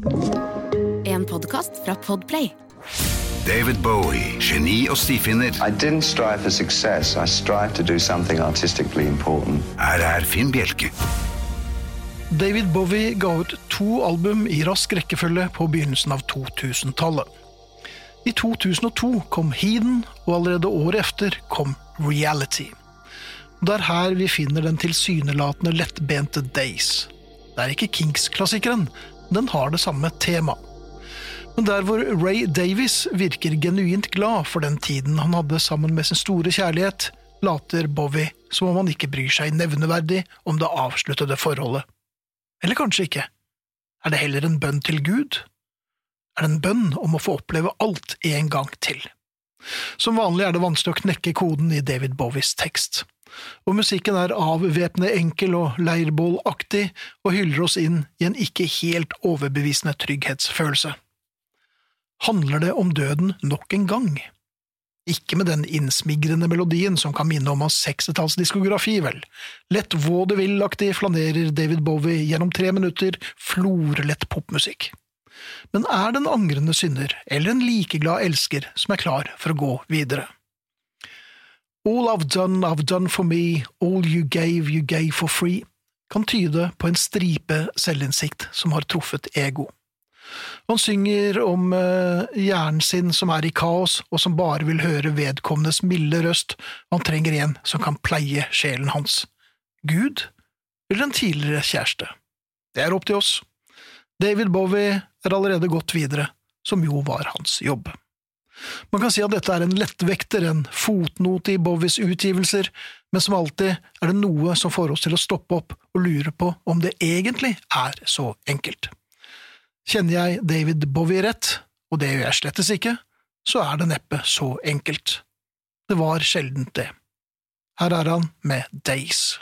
En podkast fra Podplay. David Bowie, geni og stifinner. I didn't strive for success. I strived to do something artistically important. Her er Finn Bjelke. David Bowie ga ut to album i rask rekkefølge på begynnelsen av 2000-tallet. I 2002 kom Heathen, og allerede året efter kom Reality. Det er her vi finner den tilsynelatende lettbente Days. Det er ikke Kinks-klassikeren, den har det samme tema. Men der hvor Ray Davies virker genuint glad for den tiden han hadde sammen med sin store kjærlighet, later Bowie som om han ikke bryr seg nevneverdig om det avsluttede forholdet. Eller kanskje ikke. Er det heller en bønn til Gud? Er det en bønn om å få oppleve alt en gang til? Som vanlig er det vanskelig å knekke koden i David Bowies tekst. Og musikken er avvæpnende enkel og leirbålaktig og hyller oss inn i en ikke helt overbevisende trygghetsfølelse. Handler det om døden nok en gang? Ikke med den innsmigrende melodien som kan minne om hans sekstitallsdiskografi, vel. Lett vaudeville-aktig flanerer David Bowie gjennom tre minutter florlett popmusikk. Men er det en angrende synder eller en likeglad elsker som er klar for å gå videre? All I've done, I've done for me, all you gave, you gave for free, kan tyde på en stripe selvinnsikt som har truffet ego. Han synger om eh, hjernen sin som er i kaos, og som bare vil høre vedkommendes milde røst, han trenger en som kan pleie sjelen hans. Gud eller en tidligere kjæreste? Det er opp til oss. David Bowie er allerede gått videre, som jo var hans jobb. Man kan si at dette er en lettvekter, en fotnote i Bowies utgivelser, men som alltid er det noe som får oss til å stoppe opp og lure på om det egentlig er så enkelt. Kjenner jeg David Bowie rett, og det gjør jeg slettes ikke, så er det neppe så enkelt. Det var sjeldent det. Her er han med Days.